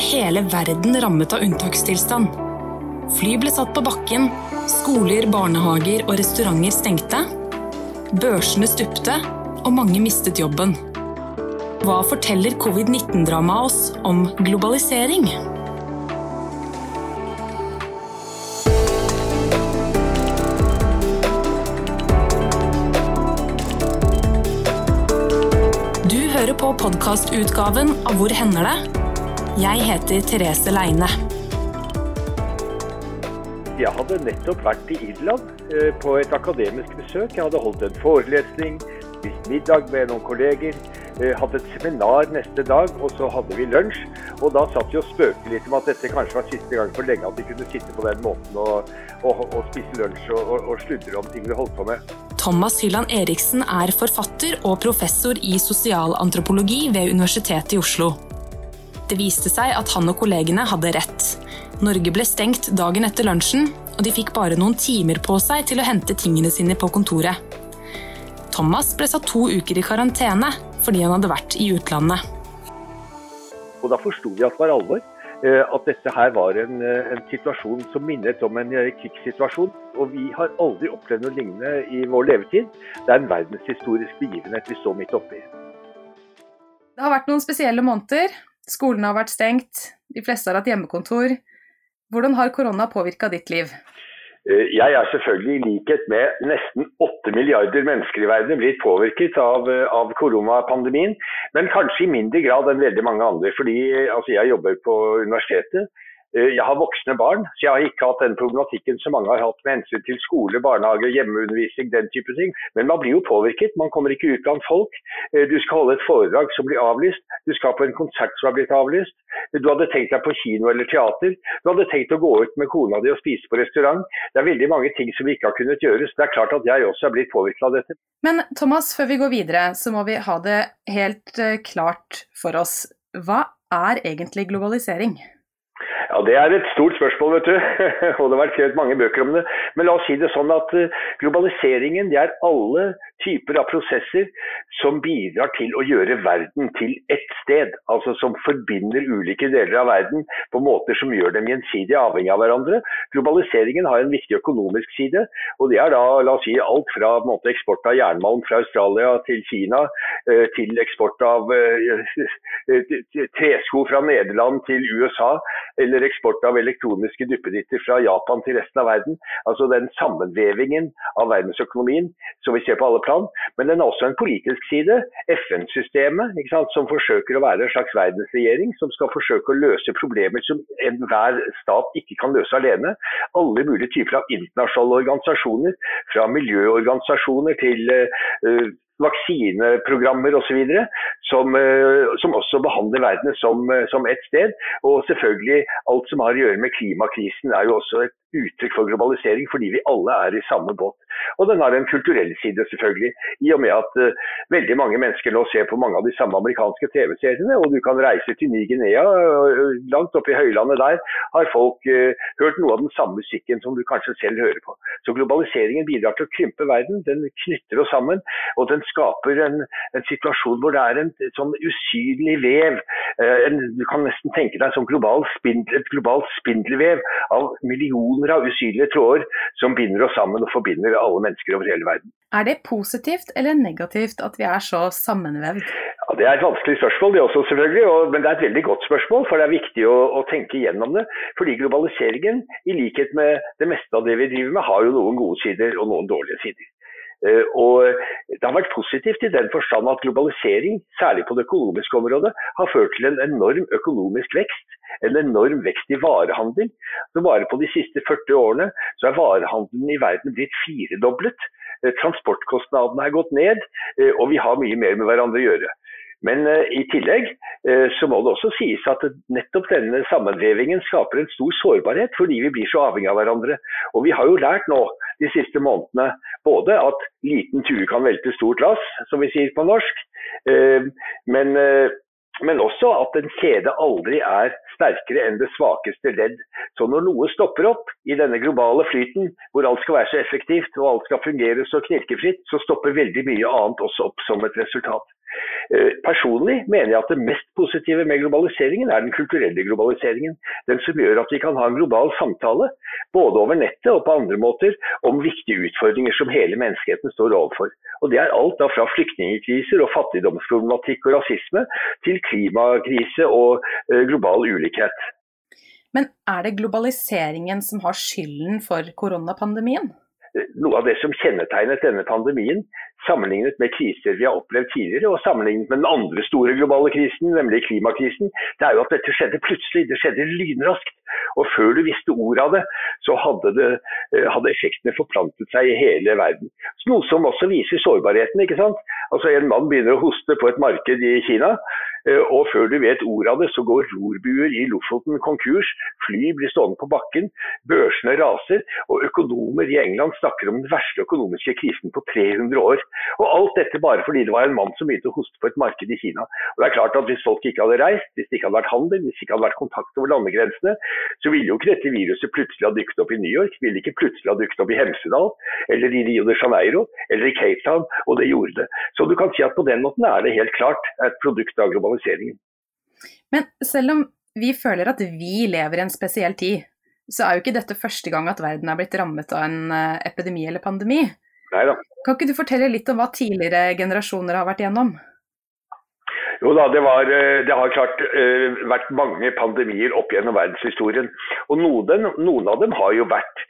hele verden rammet av unntakstilstand. Fly ble satt på bakken, skoler, barnehager og restauranter stengte. Børsene stupte, og mange mistet jobben. Hva forteller covid-19-dramaet oss om globalisering? Du hører på podkastutgaven av Hvor hender det? Jeg heter Therese Leine. Jeg hadde nettopp vært i Irland eh, på et akademisk besøk. Jeg hadde holdt en forelesning, spist middag med noen kolleger, eh, hatt et seminar neste dag, og så hadde vi lunsj. Og da satt vi og spøkte litt om at dette kanskje var siste gang for lenge at vi kunne sitte på den måten og, og, og spise lunsj og, og, og sludre om ting vi holdt på med. Thomas Hylland Eriksen er forfatter og professor i sosialantropologi ved Universitetet i Oslo. Det viste seg at han og kollegene hadde rett. Norge ble stengt dagen etter lunsjen, og de fikk bare noen timer på seg til å hente tingene sine på kontoret. Thomas ble satt to uker i karantene fordi han hadde vært i utlandet. Og da forsto vi at det var alvor. eh, At dette her var en, eh, en situasjon som minnet om en eh, krigssituasjon. Og vi har aldri opplevd noe lignende i vår levetid. Det er en verdenshistorisk begivenhet vi står midt oppi. Det har vært noen spesielle måneder. Skolene har vært stengt, de fleste har hatt hjemmekontor. Hvordan har korona påvirka ditt liv? Eh, Jeg er selvfølgelig i likhet med nesten 8 milliarder mennesker i verden blitt påvirket av, eh, av koronapandemien, men kanskje i mindre grad enn veldig mange andre. Fordi eh, altså, jeg jobber på universitetet. Eh, Jeg har voksne barn, så jeg har ikke hatt den problematikken som mange har hatt med hensyn til skole, barnehage, hjemmeundervisning, den type ting. Men man blir jo påvirket. Man kommer ikke ut blant folk. Eh, Du skal holde et foredrag som blir avlyst. Du skal på en konsert som har blitt avlyst. Du hadde tenkt deg på kino eller teater. Du hadde tenkt å gå ut med kona di og spise på restaurant. Det er veldig mange ting som ikke har kunnet gjøres. Det er klart at jeg også er blitt påvirket av dette. Men Thomas, før vi går videre, så må vi ha det helt eh, klart for oss. Hva er egentlig globalisering? Ja, Det er et stort spørsmål, vet du. og det har vært skrevet mange bøker om det. Men la oss si det sånn at eh, globaliseringen det er alle typer av prosesser som bidrar til å gjøre verden til ett sted. Altså som forbinder ulike deler av verden på måter som gjør dem gjensidig avhengig av hverandre. Globaliseringen har en viktig økonomisk side. Og det er da la oss si, alt fra måte, eksport av jernmalm fra Australia til Kina, eh, til eksport av eh, tresko fra Nederland til USA eller eksport av elektroniske duppeditter fra Japan til resten av verden. Altså den sammenvevingen av verdensøkonomien som vi ser på alle plan. Men den har også en politisk side. FN-systemet, som forsøker å være en slags verdensregjering, som skal forsøke å løse problemer som enhver stat ikke kan løse alene. Alle mulige typer av internasjonale organisasjoner, fra miljøorganisasjoner til uh, vaksineprogrammer osv. Som, eh, som også behandler verden som, eh, som ett sted. Og selvfølgelig alt som har å gjøre med klimakrisen er jo også et uttrykk for globalisering, fordi vi alle er i samme båt. Og den har en kulturell side, selvfølgelig. I og med at uh, veldig mange mennesker nå ser på mange av de samme amerikanske TV-seriene. Og du kan reise til Ny-Guinea, langt oppe i høylandet der har folk uh, hørt noe av den samme musikken som du kanskje selv hører på. Så globaliseringen bidrar til å krympe verden. Den knytter oss sammen. Og den skaper en, en situasjon hvor det er en, sånn usynlig vev. En, du kan nesten tenke deg som global spindel, et globalt spindelvev av millioner av usynlige tråder som binder oss sammen og forbinder alle mennesker over hele verden. Er det positivt eller negativt at vi er så sammenvevd? Ja, Det er et vanskelig spørsmål, det også selvfølgelig, og, men det er et veldig godt spørsmål. For det er viktig å, å tenke gjennom det. Fordi globaliseringen, i likhet med det meste av det vi driver med, har jo noen gode sider og noen dårlige sider. Uh, og Det har vært positivt i den forstand at globalisering, særlig på det økonomiske området, har ført til en enorm økonomisk vekst. En enorm vekst i varehandel. Så Bare på de siste 40 årene så er varehandelen i verden blitt firedoblet. Uh, transportkostnadene er gått ned, og vi har mye mer med hverandre å gjøre. Men uh, i tillegg uh, så må det også sies at nettopp denne sammenvevingen skaper en stor sårbarhet, fordi vi blir så avhengig av hverandre. Og vi har jo lært nå de siste månedene både at liten tue kan velte stort lass, som vi sier på norsk, uh, men, men også at en kjede aldri er sterkere enn det svakeste ledd. Så når noe stopper opp i denne globale flyten, hvor alt skal være så effektivt og alt skal fungere så knirkefritt, så stopper veldig mye annet også opp som et resultat. Eh, personlig mener jeg at det mest positive med globaliseringen er den kulturelle globaliseringen. Den som gjør at vi kan ha en global samtale, både over nettet og på andre måter, om viktige utfordringer som hele menneskeheten står overfor. Og Det er alt da fra flyktningkriser og fattigdomsproblematikk og rasisme til klimakrise og eh, global ulikhet. Men er det globaliseringen som har skylden for koronapandemien? noe av det som kjennetegnet denne pandemien, sammenlignet med kriser vi har opplevd tidligere, og sammenlignet med den andre store globale krisen, nemlig klimakrisen, det er jo at dette skjedde plutselig. Det skjedde lynraskt. Og før du visste ordet av det, så hadde, det, eh, hadde effektene forplantet seg i hele verden. Noe som også viser sårbarheten. ikke sant? Altså En mann begynner å hoste på et marked i Kina. Eh, og før du vet ordet av det, så går rorbuer i Lofoten konkurs. Fly blir stående på bakken. Børsene raser. Og økonomer i England snakker om den verste økonomiske krisen på 300 år. Og alt dette bare fordi det var en mann som begynte å hoste på et marked i Kina. Og det er klart at Hvis folk ikke hadde reist, hvis det ikke hadde vært handel, hvis det ikke hadde vært kontakt over landegrensene, så ville jo ikke dette viruset plutselig ha dukket opp i New York. Ville ikke plutselig ha dukket opp i Hemsedal, eller i Rio de Janeiro, eller i Cape Town. Og det gjorde det. Så du kan si at på den måten er det helt klart et produkt av globaliseringen. Men selv om vi føler at vi lever i en spesiell tid, så er jo ikke dette første gang at verden er blitt rammet av en eh, epidemi eller pandemi. Neida. Kan ikke du fortelle litt om hva tidligere generasjoner har vært igjennom? Jo da, det, var, eh, det har klart uh, vært mange pandemier opp gjennom verdenshistorien. Og noen, noen, av dem har jo vært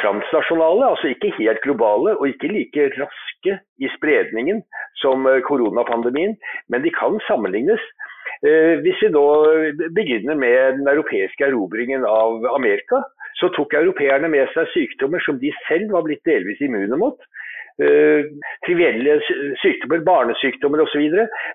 transnasjonale, altså ikke helt globale og ikke like raske i spredningen som koronapandemien, men de kan sammenlignes. Eh, hvis vi nå begynner med den europeiske erobringen av Amerika, så tok europeerne med seg sykdommer som de selv var blitt delvis immune mot. Uh, trivielle sykdommer, barnesykdommer osv.,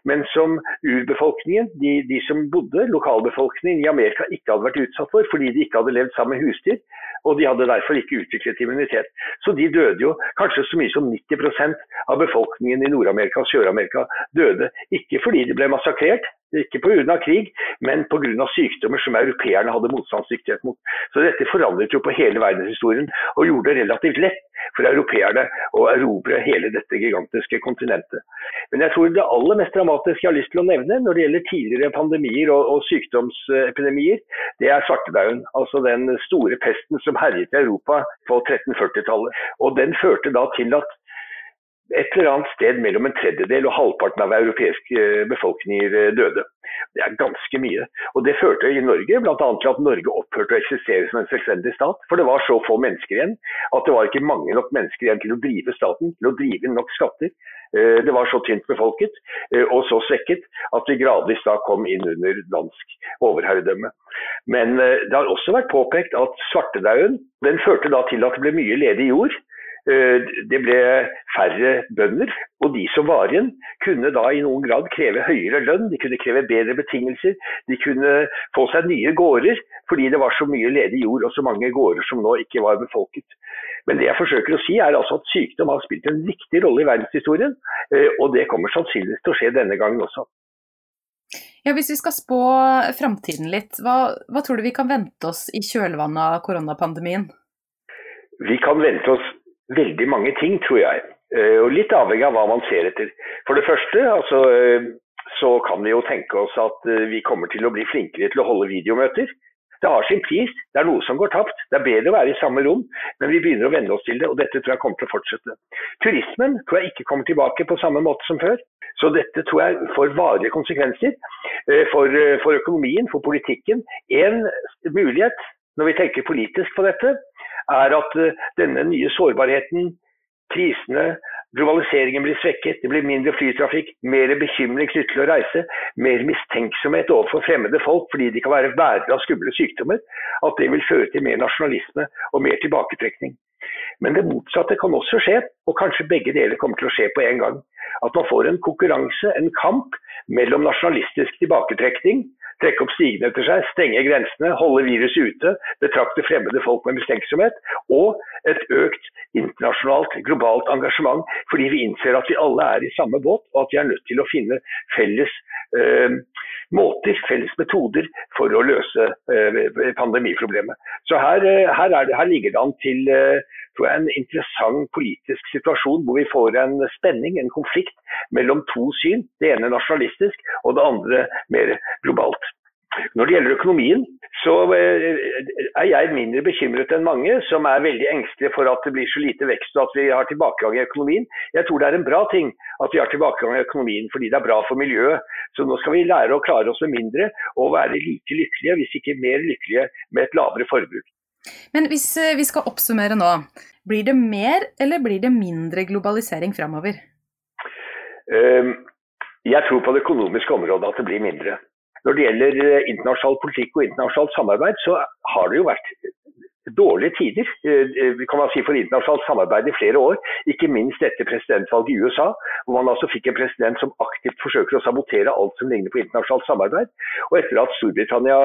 men som urbefolkningen, de, de, som bodde, lokalbefolkningen i Amerika, ikke hadde vært utsatt for fordi de ikke hadde levd sammen med husdyr. Og de hadde derfor ikke utviklet immunitet. Så de døde jo. Kanskje så mye som 90% av befolkningen i Nord-Amerika og Sør-Amerika døde. Ikke fordi de ble massakrert, ikke pga. krig, men pga. sykdommer som europeerne hadde motstandsdyktighet mot. Så dette forandret jo på hele verdenshistorien og gjorde det relativt lett for europeerne å erobre hele dette gigantiske kontinentet. Men jeg tror det aller mest dramatiske jeg har lyst til å nevne når det gjelder tidligere pandemier og, og sykdomsepidemier, det er svartedauden. Altså den store pesten som herjet i Europa på 1340-tallet. Og den førte da til at et eller annet sted mellom en tredjedel og halvparten av europeiske eh, befolkninger eh, døde. Det er ganske mye. Og Det førte i Norge bl.a. til at Norge opphørte å eksistere som en selvstendig stat. For det var så få mennesker igjen at det var ikke mange nok mennesker igjen til å drive staten, til å drive inn nok skatter. Eh, det var så tynt befolket og så svekket at vi gradvis da kom inn under dansk overherredømme. Men det har også vært påpekt at svartedauden den førte da til at det ble mye ledig jord. Eh, det ble færre bønder, og de som var igjen kunne da i noen grad kreve høyere lønn, de kunne kreve bedre betingelser. De kunne få seg nye gårder fordi det var så mye ledig jord og så mange gårder som nå ikke var befolket. Men det jeg forsøker å si er altså at sykdom har spilt en viktig rolle i verdenshistorien, eh, og det kommer sannsynligvis til å skje denne gangen også. Ja, Hvis vi skal spå framtiden litt, hva, hva tror du vi kan vente oss i kjølvannet av koronapandemien? Vi kan vente oss veldig mange ting, tror jeg. Eh, og litt avhengig av hva man ser etter. For det første altså, eh, så kan vi jo tenke oss at eh, vi kommer til å bli flinkere til å holde videomøter. Det har sin pris, det er noe som går tapt. Det er bedre å være i samme rom, men vi begynner å venne oss til det, og dette tror jeg kommer til å fortsette. Turismen tror jeg ikke kommer tilbake på samme måte som før. Så dette tror jeg får varige konsekvenser for, for økonomien, for politikken. En mulighet når vi tenker politisk på dette, er at eh, denne nye sårbarheten, prisene, globaliseringen blir svekket, det blir mindre flytrafikk, mer bekymring knyttet til å reise, mer mistenksomhet overfor fremmede folk fordi de kan være bærere av skumle sykdommer, at det vil føre til mer nasjonalisme og mer tilbaketrekning. Men det motsatte kan også skje, og kanskje begge deler kommer til å skje på en gang. At man får en konkurranse, en kamp, mellom nasjonalistisk tilbaketrekning trekke opp stigene etter seg, stenge grensene, holde viruset ute, betrakte fremmede folk med mistenksomhet, og et økt internasjonalt, globalt engasjement, fordi vi innser at vi alle er i samme båt, og at vi er nødt til å finne felles, eh, måter, felles metoder for å løse pandemiproblemet. Så her, her, det, her ligger det an til tror jeg, en interessant politisk situasjon hvor vi får en spenning, en konflikt mellom to syn. Det ene nasjonalistisk og det andre mer globalt. Når det gjelder økonomien, så eh, er jeg mindre bekymret enn mange som er veldig engstelige for at det blir så lite vekst og at vi har tilbakegang i økonomien. Jeg tror det er en bra ting at vi har tilbakegang i økonomien fordi det er bra for miljøet. Så nå skal vi lære å klare oss med mindre og være like lykkelige, hvis ikke mer lykkelige, med et lavere forbruk. Men hvis eh, vi skal oppsummere nå, blir det mer eller blir det mindre globalisering framover? Ehm, jeg tror på det økonomiske området at det blir mindre. Når det gjelder eh, internasjonal politikk og internasjonalt samarbeid, så har det jo vært dårlige tider eh, eh, kan man si, for internasjonalt samarbeid i flere år. Ikke minst etter presidentvalget i USA, hvor man altså fikk en president som aktivt forsøker å sabotere alt som ligner på internasjonalt samarbeid. Og etter at Storbritannia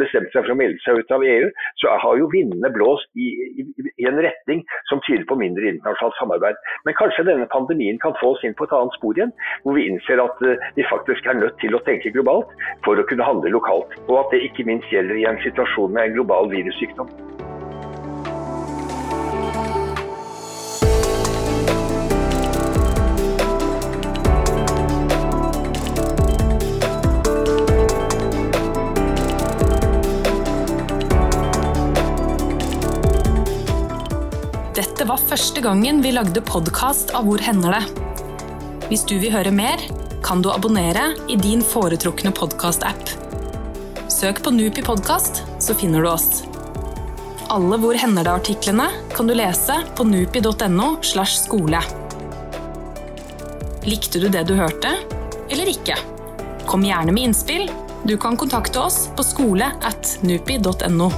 bestemte seg for å melde seg ut av EU, så har jo vindene blåst i, i, i en retning som tyder på mindre internasjonalt samarbeid. Men kanskje denne pandemien kan få oss inn på et annet spor igjen, hvor vi innser at uh, vi faktisk er nødt til å tenke globalt for å kunne handle lokalt. Og at det ikke minst gjelder i en situasjon med en global virussykdom. Var første gangen vi lagde podkast av Hvor hender det? Hvis du vil høre mer, kan du abonnere i din foretrukne podkast-app. Søk på Nupi podkast, så finner du oss. Alle Hvor hender det-artiklene kan du lese på nupi.no. slash skole. Likte du det du hørte, eller ikke? Kom gjerne med innspill. Du kan kontakte oss på skole at nupi.no.